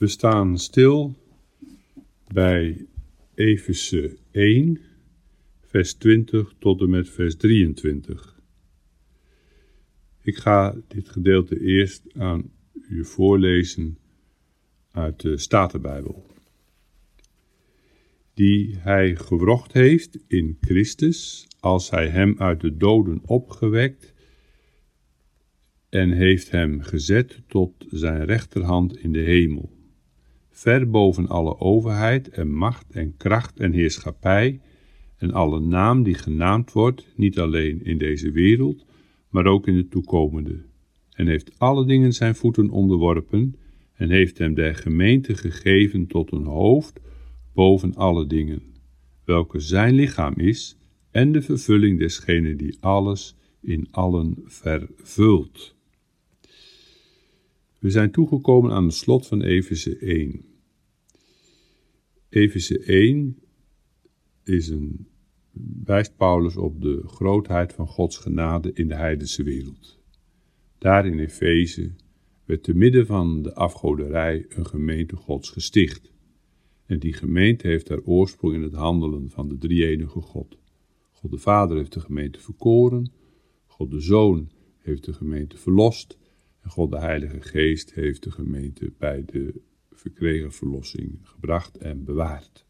We staan stil bij Efeze 1, vers 20 tot en met vers 23. Ik ga dit gedeelte eerst aan u voorlezen uit de Statenbijbel. Die hij gewrocht heeft in Christus, als hij hem uit de doden opgewekt en heeft hem gezet tot zijn rechterhand in de hemel, ver boven alle overheid en macht en kracht en heerschappij en alle naam die genaamd wordt, niet alleen in deze wereld, maar ook in de toekomende, en heeft alle dingen zijn voeten onderworpen, en heeft hem der gemeente gegeven tot een hoofd boven alle dingen, welke zijn lichaam is, en de vervulling desgene die alles in allen vervult. We zijn toegekomen aan het slot van Efeze 1. Efeze 1 is een, wijst Paulus op de grootheid van Gods genade in de heidense wereld. Daar in Efeze werd te midden van de afgoderij een gemeente Gods gesticht. En die gemeente heeft haar oorsprong in het handelen van de drie-enige God. God de Vader heeft de gemeente verkoren, God de Zoon heeft de gemeente verlost en God de Heilige Geest heeft de gemeente bij de verkregen verlossing gebracht en bewaard.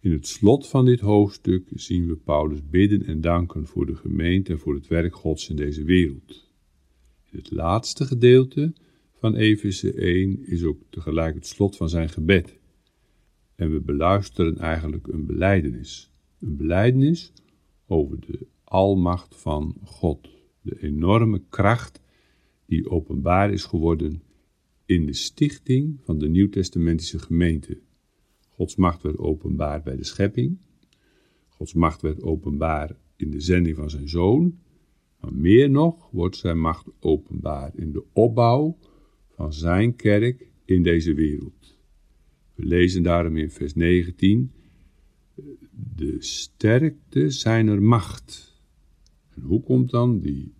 In het slot van dit hoofdstuk zien we Paulus bidden en danken voor de gemeente en voor het werk Gods in deze wereld. In het laatste gedeelte van Efeze 1 is ook tegelijk het slot van zijn gebed. En we beluisteren eigenlijk een beleidenis. Een beleidenis over de almacht van God, de enorme kracht die openbaar is geworden in de stichting van de Nieuwtestamentische gemeente. Gods macht werd openbaar bij de schepping. Gods macht werd openbaar in de zending van zijn zoon. Maar meer nog wordt zijn macht openbaar in de opbouw van zijn kerk in deze wereld. We lezen daarom in vers 19: De sterkte zijner macht. En hoe komt dan die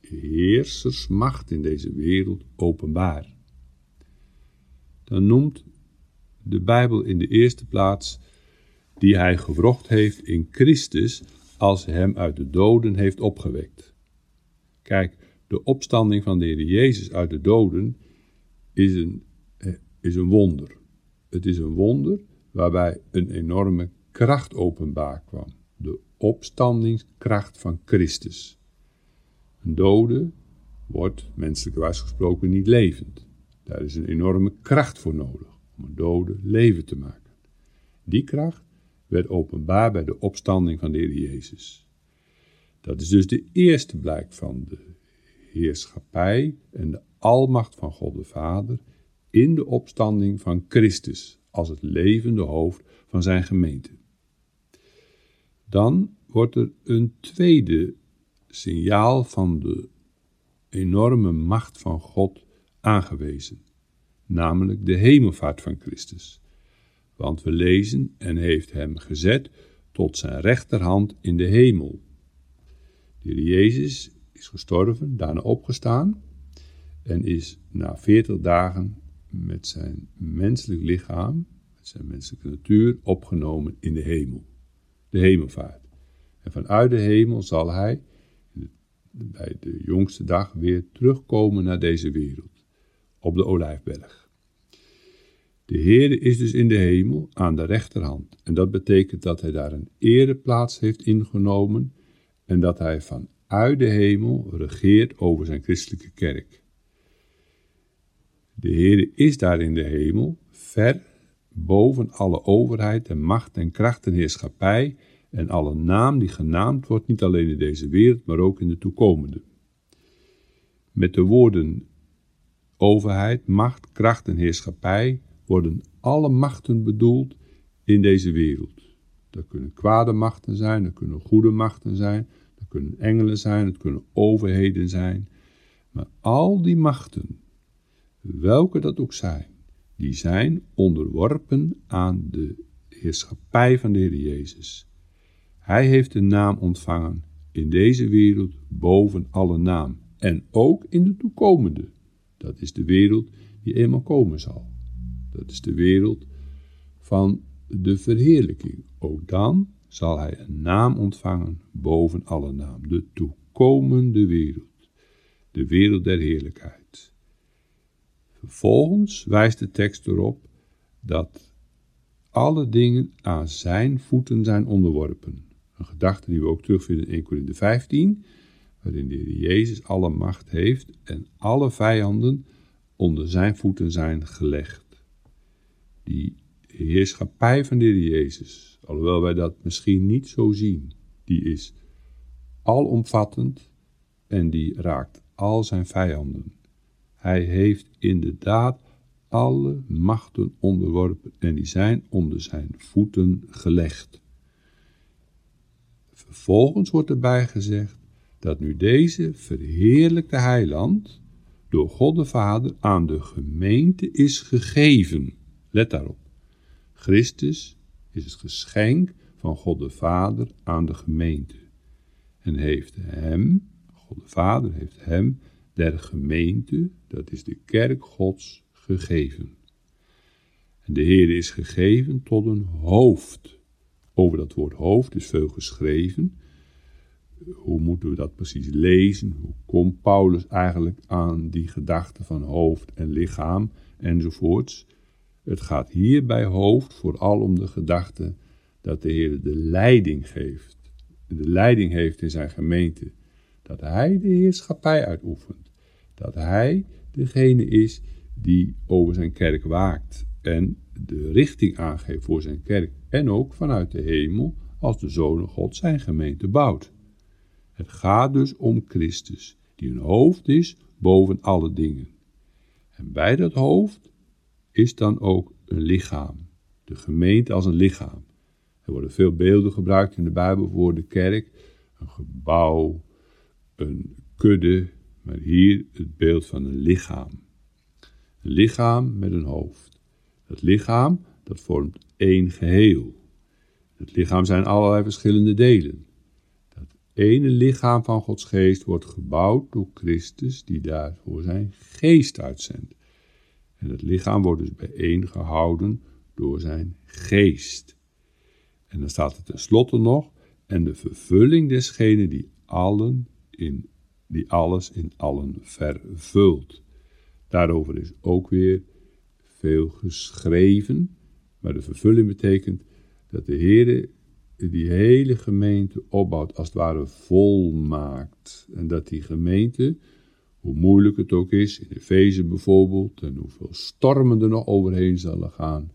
heersersmacht in deze wereld openbaar? Dan noemt de Bijbel in de eerste plaats die hij gewrocht heeft in Christus als hem uit de doden heeft opgewekt. Kijk, de opstanding van de Heer Jezus uit de doden is een, eh, is een wonder. Het is een wonder waarbij een enorme kracht openbaar kwam. De opstandingskracht van Christus. Een dode wordt, menselijkerwijs gesproken, niet levend. Daar is een enorme kracht voor nodig om een dode leven te maken. Die kracht werd openbaar bij de opstanding van de Heer Jezus. Dat is dus de eerste blijk van de heerschappij en de almacht van God de Vader in de opstanding van Christus als het levende hoofd van zijn gemeente. Dan wordt er een tweede signaal van de enorme macht van God aangewezen, namelijk de hemelvaart van Christus. Want we lezen en heeft hem gezet tot zijn rechterhand in de hemel. De Jezus is gestorven, daarna opgestaan en is na veertig dagen met zijn menselijk lichaam, met zijn menselijke natuur, opgenomen in de hemel. De hemelvaart. En vanuit de hemel zal hij bij de jongste dag weer terugkomen naar deze wereld, op de Olijfberg. De Heere is dus in de hemel aan de rechterhand en dat betekent dat hij daar een ereplaats heeft ingenomen en dat hij vanuit de hemel regeert over zijn christelijke kerk. De Heere is daar in de hemel, ver boven alle overheid en macht en kracht en heerschappij en alle naam die genaamd wordt, niet alleen in deze wereld, maar ook in de toekomende. Met de woorden overheid, macht, kracht en heerschappij worden alle machten bedoeld in deze wereld. Dat kunnen kwade machten zijn, dat kunnen goede machten zijn, dat kunnen engelen zijn, dat kunnen overheden zijn. Maar al die machten, welke dat ook zijn, die zijn onderworpen aan de heerschappij van de Heer Jezus. Hij heeft een naam ontvangen in deze wereld boven alle naam en ook in de toekomende. Dat is de wereld die eenmaal komen zal. Dat is de wereld van de verheerlijking. Ook dan zal hij een naam ontvangen boven alle naam. De toekomende wereld. De wereld der heerlijkheid. Vervolgens wijst de tekst erop dat alle dingen aan zijn voeten zijn onderworpen. Een gedachte die we ook terugvinden in 1 Corinthië 15, waarin de Heer Jezus alle macht heeft en alle vijanden onder zijn voeten zijn gelegd. Die heerschappij van de Heer Jezus, alhoewel wij dat misschien niet zo zien, die is alomvattend en die raakt al zijn vijanden. Hij heeft inderdaad alle machten onderworpen en die zijn onder zijn voeten gelegd. Vervolgens wordt erbij gezegd dat nu deze verheerlijkte heiland door God de Vader aan de gemeente is gegeven. Let daarop. Christus is het geschenk van God de Vader aan de gemeente. En heeft hem, God de Vader heeft hem, der gemeente, dat is de kerk Gods, gegeven. En de Heer is gegeven tot een hoofd. Over dat woord hoofd is veel geschreven. Hoe moeten we dat precies lezen? Hoe komt Paulus eigenlijk aan die gedachte van hoofd en lichaam enzovoorts? Het gaat hier bij hoofd vooral om de gedachte dat de Heer de leiding geeft. De leiding heeft in zijn gemeente. Dat Hij de heerschappij uitoefent. Dat Hij degene is die over zijn kerk waakt en de richting aangeeft voor zijn kerk. En ook vanuit de hemel als de Zoon God zijn gemeente bouwt. Het gaat dus om Christus, die een hoofd is boven alle dingen. En bij dat hoofd is dan ook een lichaam. De gemeente als een lichaam. Er worden veel beelden gebruikt in de Bijbel voor de kerk. Een gebouw, een kudde, maar hier het beeld van een lichaam. Een lichaam met een hoofd. Het lichaam, dat vormt één geheel. Het lichaam zijn allerlei verschillende delen. Ene lichaam van Gods geest wordt gebouwd door Christus, die daarvoor zijn geest uitzendt. En het lichaam wordt dus bijeen gehouden door zijn geest. En dan staat er tenslotte nog, en de vervulling desgene die, allen in, die alles in allen vervult. Daarover is ook weer veel geschreven, maar de vervulling betekent dat de Heer die hele gemeente opbouwt, als het ware volmaakt. En dat die gemeente hoe moeilijk het ook is, in Efeze bijvoorbeeld, en hoeveel stormen er nog overheen zullen gaan.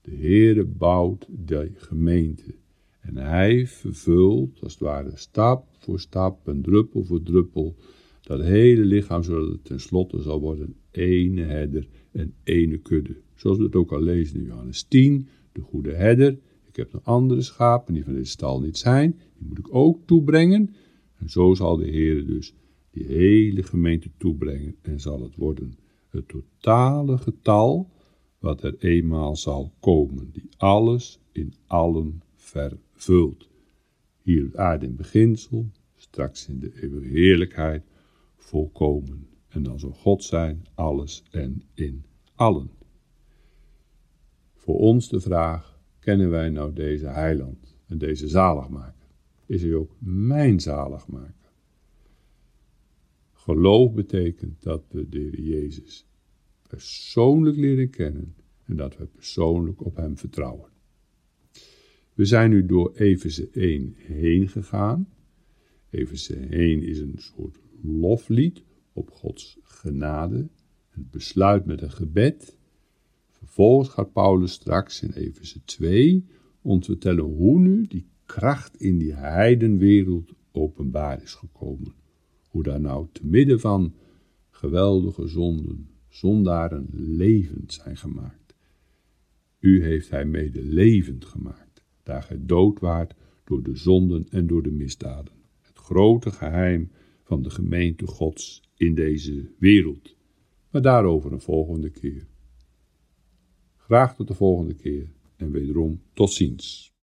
De Heere bouwt de gemeente. En hij vervult, als het ware, stap voor stap en druppel voor druppel, dat hele lichaam, zodat het tenslotte zal worden ene herder en ene kudde. Zoals we het ook al lezen in Johannes 10, de goede herder. Ik heb nog andere schapen die van deze stal niet zijn, die moet ik ook toebrengen. En zo zal de Heer dus die hele gemeente toebrengen en zal het worden het totale getal wat er eenmaal zal komen, die alles in allen vervult. Hier het aarde in beginsel, straks in de eeuwige heerlijkheid, volkomen. En dan zal God zijn, alles en in allen. Voor ons de vraag, kennen wij nou deze heiland en deze zaligmaker? Is hij ook mijn zaligmaker? Geloof betekent dat we de Heer Jezus persoonlijk leren kennen en dat we persoonlijk op Hem vertrouwen. We zijn nu door Efeze 1 heen gegaan. Efeze 1 is een soort loflied op Gods genade. Het besluit met een gebed. Vervolgens gaat Paulus straks in Efeze 2 ons vertellen hoe nu die kracht in die heidenwereld openbaar is gekomen hoe daar nou te midden van geweldige zonden zondaren levend zijn gemaakt. U heeft hij mede levend gemaakt, daar gij dood waart door de zonden en door de misdaden. Het grote geheim van de gemeente Gods in deze wereld. Maar daarover een volgende keer. Graag tot de volgende keer en wederom tot ziens.